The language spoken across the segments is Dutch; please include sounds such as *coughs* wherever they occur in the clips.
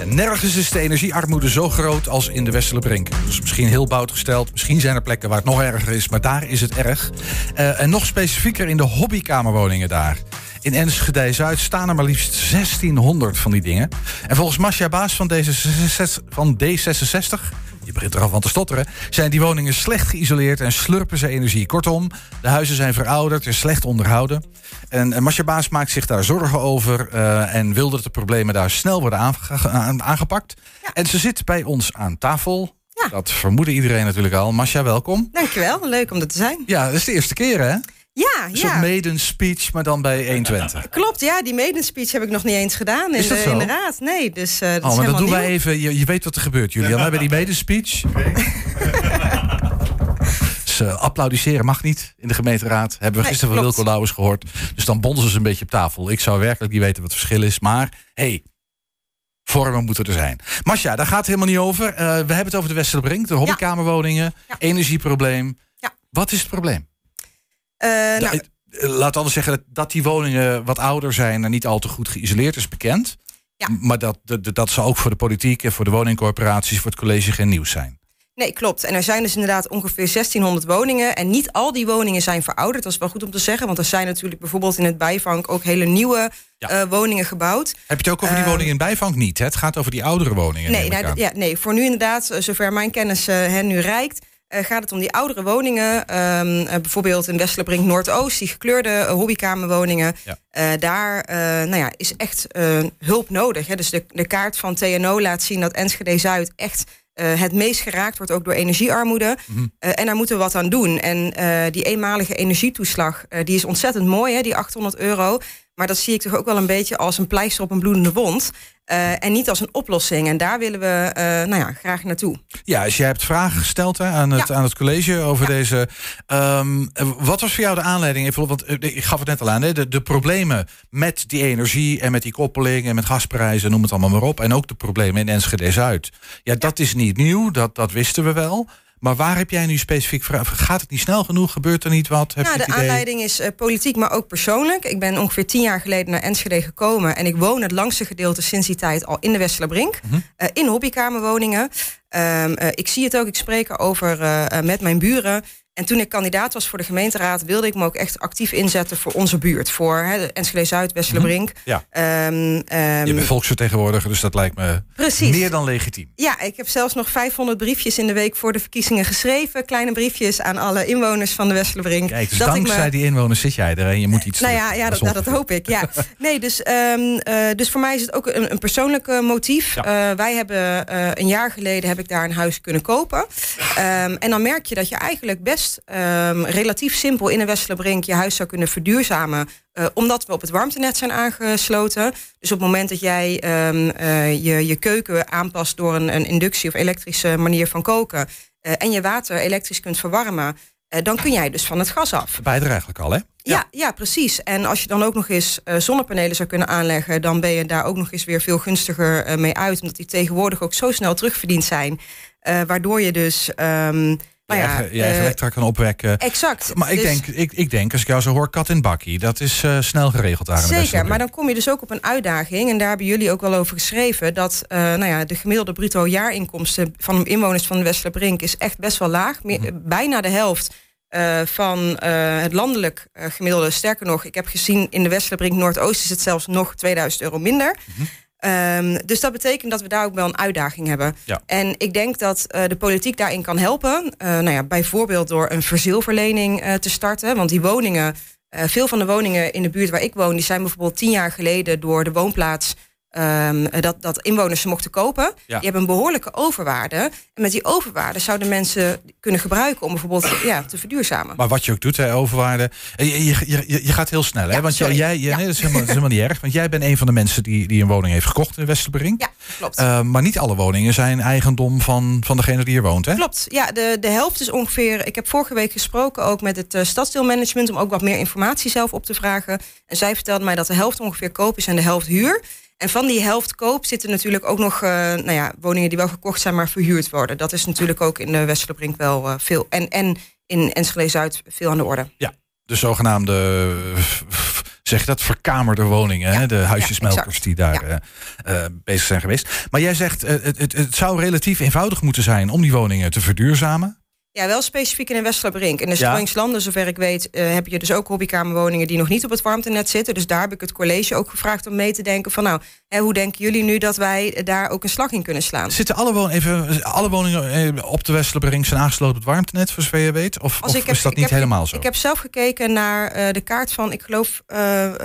En nergens is de energiearmoede zo groot als in de Westerlebrink. Dus misschien heel bout gesteld. Misschien zijn er plekken waar het nog erger is, maar daar is het erg. Uh, en nog specifieker in de hobbykamerwoningen daar. In Enschede-Zuid staan er maar liefst 1600 van die dingen. En volgens Masja Baas van, D66, van D66 je begint er al van te stotteren, zijn die woningen slecht geïsoleerd en slurpen ze energie. Kortom, de huizen zijn verouderd en slecht onderhouden. En, Masja Baas maakt zich daar zorgen over uh, en wil dat de problemen daar snel worden aangepakt. En ze zit bij ons aan tafel. Ja. Dat vermoedde iedereen natuurlijk al. Masja, welkom. Dankjewel, leuk om er te zijn. Ja, dat is de eerste keer hè? Ja, een ja. soort maiden speech, maar dan bij 120. *laughs* Klopt, ja, die maiden speech heb ik nog niet eens gedaan in, is dat de, zo? in de raad. Nee, dus uh, dat oh, maar dat doen nieuw. wij even. Je, je weet wat er gebeurt, Julian. hè, bij die maiden speech. *laughs* dus, uh, applaudisseren mag niet in de gemeenteraad. Hebben we Nee, gisteren van. Wilco Lauwers gehoord. Dus dan bonzen ze een beetje op tafel. Ik zou werkelijk niet weten wat het verschil is. Maar, hey, vormen moeten er zijn. Masja, daar gaat het helemaal niet over. Uh, we hebben het over de Westerbrink, de hobbykamerwoningen, Ja. energieprobleem. Ja. Wat is het probleem? Eh, nou, eh, Laat anders zeggen dat- dat die woningen wat ouder zijn en niet al te goed geïsoleerd is bekend. Ja. Maar dat, dat, dat zal ook voor de politiek en voor de woningcorporaties, voor het college geen nieuws zijn. Nee, klopt. En er zijn dus inderdaad ongeveer 1600 woningen. En niet al die woningen zijn verouderd. Dat is wel goed om te zeggen. Want er zijn natuurlijk bijvoorbeeld in het bijvang ook hele nieuwe Ja. eh, woningen gebouwd. Heb je het ook over die Ehm, woningen in bijvang niet? Hè? Het gaat over die oudere woningen. Nee, nou, ja, nee, voor nu inderdaad, zover mijn kennis hen nu reikt. Eh, gaat het om die oudere woningen. ehm, eh, bijvoorbeeld in Westerbrink Noordoost, die gekleurde eh, hobbykamerwoningen. Ja. Daar nou ja, is echt hulp nodig. Hè. Dus de, de kaart van TNO laat zien dat Enschede Zuid echt het meest geraakt wordt, ook door energiearmoede. Mhm. En daar moeten we wat aan doen. En die eenmalige energietoeslag, die is ontzettend mooi, hè, die 800 euro. Maar dat zie ik toch ook wel een beetje als een pleister op een bloedende wond. Eh, en niet als een oplossing. En daar willen we eh, nou ja, graag naartoe. Ja, dus jij hebt vragen gesteld hè, aan, het, Ja. aan het college over deze. ehm, eh, wat was voor jou de aanleiding? Even, want eh, ik gaf het net al aan, hè, de, de problemen met die energie en met die koppeling en met gasprijzen, noem het allemaal maar op. En ook de problemen in Enschede Zuid. Ja, dat is niet nieuw, dat, dat wisten we wel. Maar waar heb jij nu specifiek vragen? Gaat het niet snel genoeg? Gebeurt er niet wat? Heb Nou, de idee? aanleiding is eh, politiek, maar ook persoonlijk. Ik ben ongeveer tien jaar geleden naar Enschede gekomen. En ik woon het langste gedeelte sinds die tijd al in de Westerlerbrink. Mhm. eh, in hobbykamerwoningen. Ehm, eh, ik zie het ook, ik spreek erover met mijn buren. En toen ik kandidaat was voor de gemeenteraad... wilde ik me ook echt actief inzetten voor onze buurt. Voor hè, de Enschede Zuid, Westerlerbrink. Ja. Ehm, ehm, Je bent volksvertegenwoordiger, dus dat lijkt me Precies. meer dan legitiem. Ja, ik heb zelfs nog 500 briefjes in de week voor de verkiezingen geschreven. Kleine briefjes aan alle inwoners van de Westerlerbrink. Kijk, dus dat ik dankzij me- die inwoners zit jij er en je moet iets Nou ja, ja dat, nou, hoop ik. Ja. *laughs* Nee, dus, ehm, eh, dus voor mij is het ook een, een persoonlijk eh, motief. Ja. Eh, wij hebben een jaar geleden heb ik daar een huis kunnen kopen. En dan merk je dat je eigenlijk best ehm, relatief simpel in een Westerlerbrink je huis zou kunnen verduurzamen. eh, omdat we op het warmtenet zijn aangesloten. Dus op het moment dat jij ehm, eh, je, je keuken aanpast door een, een inductie of elektrische manier van koken. eh, en je water elektrisch kunt verwarmen. dan kun jij dus van het gas af. Beide eigenlijk al, hè? Ja, ja, precies. En als je dan ook nog eens zonnepanelen zou kunnen aanleggen, dan ben je daar ook nog eens weer veel gunstiger mee uit. Omdat die tegenwoordig ook zo snel terugverdiend zijn. Waardoor je dus. ehm, nou je ja, je eigen eh, elektra kan opwekken. exact. Maar ik, Dus- denk, ik, ik denk, als ik jou zo hoor, kat in bakkie. Dat is eh, snel geregeld daar Zeker, maar dan kom je dus ook op een uitdaging. En daar hebben jullie ook wel over geschreven. Dat eh, nou ja, de gemiddelde bruto jaarinkomsten van inwoners van de Westerbrink is echt best wel laag. Meer- Mhm. Bijna de helft eh, van eh, het landelijk eh, gemiddelde. Sterker nog, ik heb gezien in de Westerbrink Noordoost is het zelfs nog 2000 euro minder. Mhm. Ehm, dus dat betekent dat we daar ook wel een uitdaging hebben. Ja. En ik denk dat eh, de politiek daarin kan helpen. Eh, nou ja, bijvoorbeeld door een verzeelverlening eh, te starten. Want die woningen, veel van de woningen in de buurt waar ik woon, die zijn bijvoorbeeld tien jaar geleden door de woonplaats. Ehm, dat, dat inwoners ze mochten kopen. Ja. Die hebben een behoorlijke overwaarde. En met die overwaarde zouden mensen kunnen gebruiken om bijvoorbeeld *coughs* ja, te verduurzamen. Maar wat je ook doet, hè, overwaarde. eh, Je, je, je, je gaat heel snel, hè? Ja, want jij, sorry. jij, jij- Ja. nee, dat, is helemaal, dat is helemaal niet erg. Want jij bent een van de mensen die, die een woning heeft gekocht in Westerbrink. Ja, klopt. Eh, maar niet alle woningen zijn eigendom van, van degene die hier woont, hè? Klopt, ja, de, de helft is ongeveer. Ik heb vorige week gesproken ook met het eh, stadsdeelmanagement om ook wat meer informatie zelf op te vragen. En zij vertelde mij dat de helft ongeveer koop is en de helft huur. En van die helft koop zitten natuurlijk ook nog eh, nou ja, woningen die wel gekocht zijn, maar verhuurd worden. Dat is natuurlijk ook in de Westerbrink wel eh, veel. En, en in Enschede Zuid veel aan de orde. De zogenaamde eh, zeg je dat, verkamerde woningen. hè? De huisjesmelkers die daar Ja. eh, eh, bezig zijn geweest. Maar jij zegt, eh, het, het, het zou relatief eenvoudig moeten zijn om die woningen te verduurzamen. Ja, wel specifiek in de Westerbrink. In de Ja. Strongslanden, zover ik weet, eh, heb je dus ook hobbykamerwoningen die nog niet op het warmtenet zitten. Dus daar heb ik het college ook gevraagd om mee te denken van nou, hè, hoe denken jullie nu dat wij daar ook een slag in kunnen slaan? Zitten alle, won even, alle woningen eh, op de Westerbrink zijn aangesloten op het warmtenet, voor zover je weet? Of, of is dat niet heb- helemaal zo? Ik heb zelf gekeken naar eh, de kaart van, ik geloof,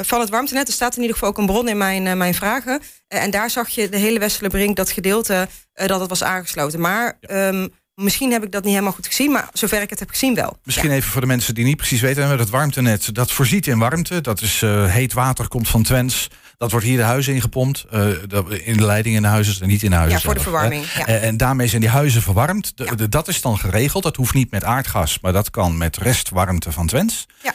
van het warmtenet. Er staat in ieder geval ook een bron in mijn, mijn vragen. En daar zag je de hele Westerbrink, dat gedeelte, dat het was aangesloten. Maar ehm, misschien heb ik dat niet helemaal goed gezien, maar zover ik het heb gezien wel. Misschien even voor de mensen die niet precies weten. Het warmtenet, dat voorziet in warmte. Dat is eh, heet water, komt van Twents. Dat wordt hier de huizen ingepompt. eh, dat- in de leiding in de huizen, en niet in de huizen Ja, voor de zelf, verwarming, ja. Eh, en daarmee zijn die huizen verwarmd. De- Ja. de- dat is dan geregeld. Dat hoeft niet met aardgas, maar dat kan met restwarmte van Twents. Ja.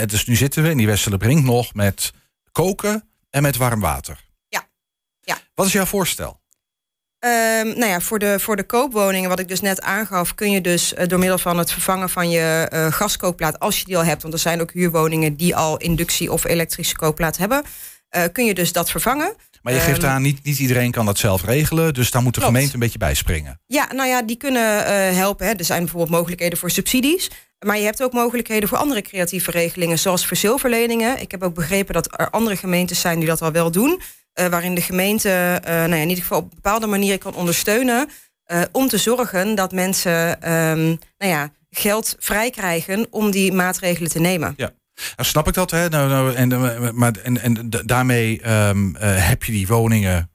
Eh, dus nu zitten we in die Westerlebrink nog met koken en met warm water. Ja. Ja. Wat is jouw voorstel? Ehm, nou ja, voor de, voor de koopwoningen, wat ik dus net aangaf, kun je dus eh, door middel van het vervangen van je gaskookplaat, als je die al hebt, want er zijn ook huurwoningen die al inductie of elektrische kookplaat hebben, eh, kun je dus dat vervangen. Maar je geeft Ehm, aan, niet, niet iedereen kan dat zelf regelen. Dus daar moet de Klopt. gemeente een beetje bij springen. Ja, nou ja, die kunnen helpen. Hè. Er zijn bijvoorbeeld mogelijkheden voor subsidies. Maar je hebt ook mogelijkheden voor andere creatieve regelingen, zoals verzilverleningen. Ik heb ook begrepen dat er andere gemeentes zijn die dat al wel doen. Eh, waarin de gemeente eh, nou ja, in ieder geval op bepaalde manieren kan ondersteunen. eh, om te zorgen dat mensen ehm, nou ja, geld vrij krijgen om die maatregelen te nemen. Nou, snap ik dat, hè? Nou, nou, en, maar, en, en daarmee ehm, eh, heb je die woningen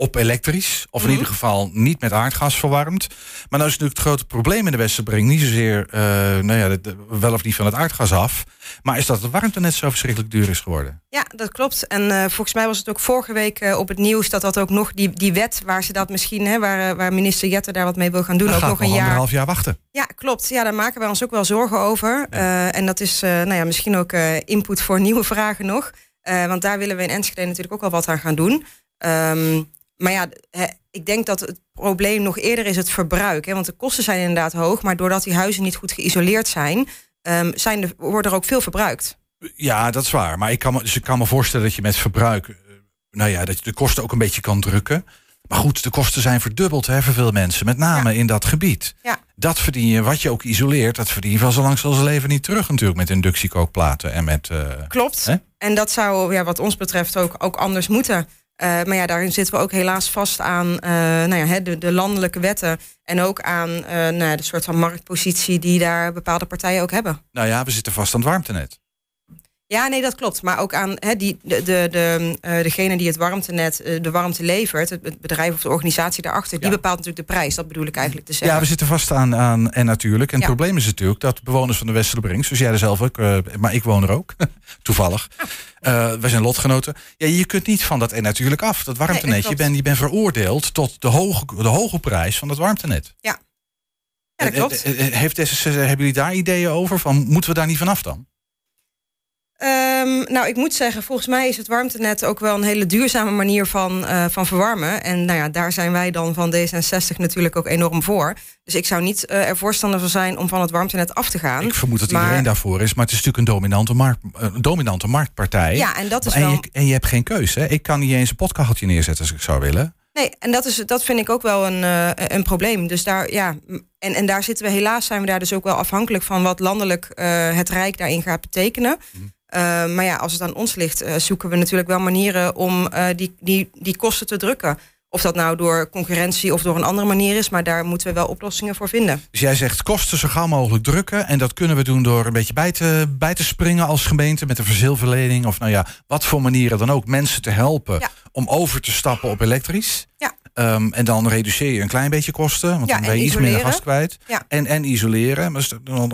op elektrisch. Of in Mhm. ieder geval niet met aardgas verwarmd. Maar nou is natuurlijk het grote probleem in de Westerbrink... niet zozeer eh, nou ja, de- de- wel of niet van het aardgas af... maar is dat het warmtenet zo verschrikkelijk duur is geworden. Ja, dat klopt. En eh, volgens mij was het ook vorige week eh, op het nieuws dat dat ook nog die, die wet waar ze dat misschien, hè, waar, waar minister Jette daar wat mee wil gaan doen, ook gaat nog een jaar. anderhalf jaar wachten. Ja, klopt. Ja, daar maken wij ons ook wel zorgen over. En dat is nou ja, misschien ook input voor *laughs* nieuwe vragen nog. Want daar willen we in Enschede natuurlijk ook wel wat aan gaan doen. Ehm, maar ja, ik denk dat het probleem nog eerder is het verbruik. Hè, want de kosten zijn inderdaad hoog. Maar doordat die huizen niet goed geïsoleerd zijn, ehm, zijn er, wordt er ook veel verbruikt. Ja, dat is waar. Maar ik kan me, dus ik kan me voorstellen dat je met verbruik... eh, nou ja, dat je de kosten ook een beetje kan drukken. Maar goed, de kosten zijn verdubbeld hè, voor veel mensen. Met name in dat gebied. Ja. Dat verdien je, wat je ook isoleert... dat verdien je van zo lang zijn leven niet terug natuurlijk... met inductiekookplaten en met... eh, Klopt. Hè? En dat zou ja, wat ons betreft ook, ook anders moeten. Eh, maar ja, daarin zitten we ook helaas vast aan eh, nou ja, de, de landelijke wetten. En ook aan eh, nou de soort van marktpositie die daar bepaalde partijen ook hebben. nou ja, we zitten vast aan het warmtenet. Ja, nee, dat klopt. Maar ook aan hè, die, de, de, de, eh, degene die het warmtenet, eh, de warmte levert, het, bedrijf of de organisatie daarachter, die Ja. bepaalt natuurlijk de prijs. Dat bedoel ik eigenlijk te zeggen. Ja, we zitten vast aan, aan en natuurlijk. En het Ja. probleem is natuurlijk dat bewoners van de Westerbrink... zoals jij er zelf ook, eh, maar ik woon er ook, *laughs* toevallig. Eh wij zijn lotgenoten. Ja, je kunt niet van dat en natuurlijk af. Dat warmtenet, je, bent, je bent veroordeeld tot de hoge, de hoge prijs van het warmtenet. Ja, dat klopt. Heeft hebben jullie daar ideeën over? Van, moeten we daar niet vanaf dan? Ehm, nou, ik moet zeggen, volgens mij is het warmtenet ook wel een hele duurzame manier van, eh, van verwarmen. En nou ja, daar zijn wij dan van D66 natuurlijk ook enorm voor. Dus ik zou niet eh, er voorstander van zijn om van het warmtenet af te gaan. Ik vermoed dat Maar- iedereen daarvoor is. Maar het is natuurlijk een dominante, markt, eh, een dominante marktpartij. Ja, en dat is en, wel. je, en je hebt geen keus. Hè? Ik kan niet eens een potkacheltje neerzetten als ik zou willen. Nee, en dat, is, dat vind ik ook wel een, een probleem. Dus daar, ja, en, en daar zitten we helaas, zijn we daar dus ook wel afhankelijk van wat landelijk het Rijk daarin gaat betekenen. Mhm. Eh, maar ja, als het aan ons ligt, eh, zoeken we natuurlijk wel manieren om eh, die, die, die kosten te drukken. Of dat nou door concurrentie of door een andere manier is, maar daar moeten we wel oplossingen voor vinden. Dus jij zegt kosten zo gauw mogelijk drukken. En dat kunnen we doen door een beetje bij te, bij te springen als gemeente met een verzilverlening. Of nou ja, wat voor manieren dan ook. Mensen te helpen Ja. om over te stappen op elektrisch. Ja. Ehm, en dan reduceer je een klein beetje kosten. Want Ja, dan ben en je iets minder gas kwijt. Ja. En, en isoleren. Maar,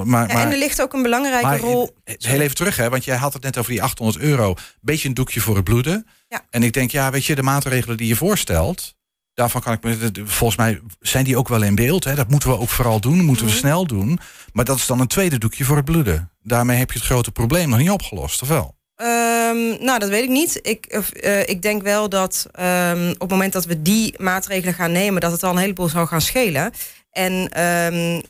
maar, Ja, en er ligt ook een belangrijke maar rol. heel even terug, hè, want jij had het net over die 800 euro. Beetje een doekje voor het bloeden. Ja. En ik denk, ja, weet je, de maatregelen die je voorstelt. Daarvan kan ik me. Volgens mij zijn die ook wel in beeld. Hè? Dat moeten we ook vooral doen. Moeten we Mhm. snel doen. Maar dat is dan een tweede doekje voor het bloeden. Daarmee heb je het grote probleem nog niet opgelost, of wel? Ehm, nou, dat weet ik niet. Ik, eh, ik denk wel dat ehm, op het moment dat we die maatregelen gaan nemen, dat het al een heleboel zal gaan schelen. En ehm,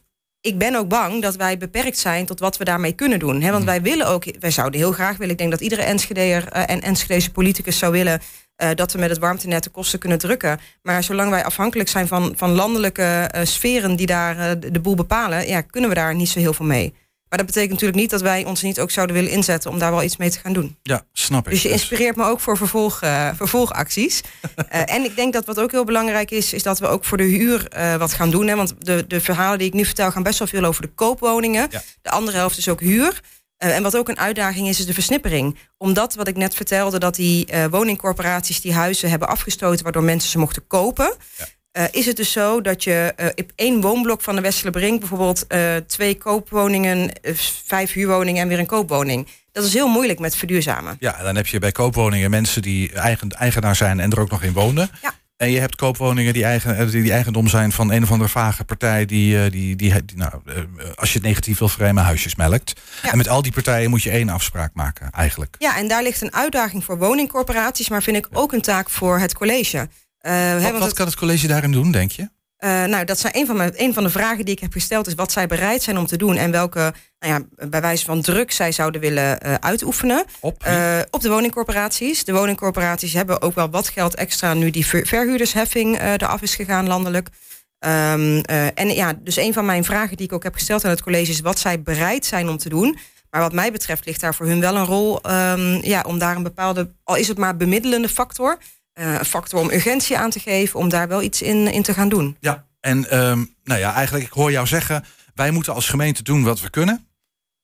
ik ben ook bang dat wij beperkt zijn tot wat we daarmee kunnen doen. Hè? Want Mhm. wij willen ook, wij zouden heel graag willen. Ik denk dat iedere Enschedeer eh, en Enschedese politicus zou willen. eh, dat we met het warmtenet de kosten kunnen drukken. Maar zolang wij afhankelijk zijn van, van landelijke sferen die daar de, de boel bepalen, ja, kunnen we daar niet zo heel veel mee. Maar dat betekent natuurlijk niet dat wij ons niet ook zouden willen inzetten om daar wel iets mee te gaan doen. Ja, snap ik. Dus je inspireert me ook voor vervolg, eh, vervolgacties. *laughs* Eh, en ik denk dat wat ook heel belangrijk is, is dat we ook voor de huur eh, wat gaan doen. Hè? Want de, de verhalen die ik nu vertel gaan best wel veel over de koopwoningen. Ja. De andere helft is ook huur. En wat ook een uitdaging is, is de versnippering. Omdat, wat ik net vertelde, dat die woningcorporaties die huizen hebben afgestoten, waardoor mensen ze mochten kopen. Ja. Eh, is het dus zo dat je eh, op één woonblok van de Westerlebrink bijvoorbeeld eh, twee koopwoningen, vijf huurwoningen en weer een koopwoning. Dat is heel moeilijk met verduurzamen. Ja, dan heb je bij koopwoningen mensen die eigen, eigenaar zijn en er ook nog in wonen. Ja. En je hebt koopwoningen die, eigen, die, die eigendom zijn van een of andere vage partij die, die, die, die nou, als je het negatief wil framen, huisjes melkt. Ja. En met al die partijen moet je één afspraak maken, eigenlijk. Ja, en daar ligt een uitdaging voor woningcorporaties, maar vind ik ook een taak voor het college. Eh, hè, Wat, wat het- kan het college daarin doen, denk je? eh, nou, dat zijn een van, mijn, een van de vragen die ik heb gesteld, is wat zij bereid zijn om te doen en welke, nou ja, bij wijze van druk zij zouden willen eh, uitoefenen. Op? Op de woningcorporaties. De woningcorporaties hebben ook wel wat geld extra nu die ver- verhuurdersheffing eraf is gegaan landelijk. Ehm, eh, en ja, dus een van mijn vragen die ik ook heb gesteld aan het college is wat zij bereid zijn om te doen. Maar wat mij betreft ligt daar voor hun wel een rol ehm, ja, om daar een bepaalde, al is het maar bemiddelende factor, een factor om urgentie aan te geven, om daar wel iets in, in te gaan doen. Ja, en ehm, nou ja, eigenlijk, ik hoor jou zeggen, wij moeten als gemeente doen wat we kunnen.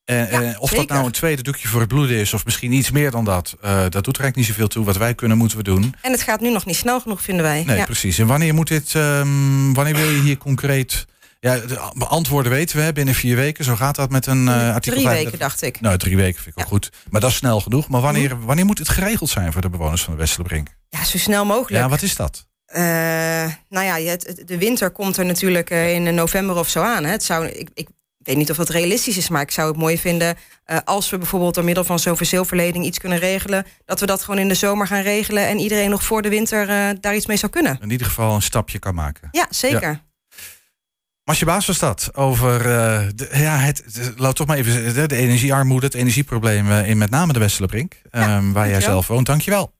Ja, eh, of dat nou een tweede doekje voor het bloeden is, of misschien iets meer dan dat, dat doet er eigenlijk niet zoveel toe. Wat wij kunnen, moeten we doen. En het gaat nu nog niet snel genoeg, vinden wij. Nee, ja. precies. En wanneer moet dit, ehm, wanneer wil je hier concreet. Ja, de antwoorden weten we binnen vier weken. Zo gaat dat met een eh, artikel. Drie 35. weken, dacht ik. Nou, drie weken vind ik wel Ja. goed. Maar dat is snel genoeg. Maar wanneer, wanneer moet het geregeld zijn voor de bewoners van de Westerbrink? Ja, zo snel mogelijk. Ja, wat is dat? Eh, nou ja, het, de winter komt er natuurlijk eh, in november of zo aan. Hè. Het zou, ik, ik weet niet of dat realistisch is, maar ik zou het mooi vinden eh, als we bijvoorbeeld door middel van zo'n verzilverleding iets kunnen regelen, dat we dat gewoon in de zomer gaan regelen en iedereen nog voor de winter eh, daar iets mee zou kunnen. In ieder geval een stapje kan maken. Ja, zeker. Masje Baas was dat. Over eh, de, ja, het, laat toch maar even zeggen, de energiearmoede, het energieprobleem eh, in met name de Westerbrink. ehm, waar jij zelf woont. Dankjewel.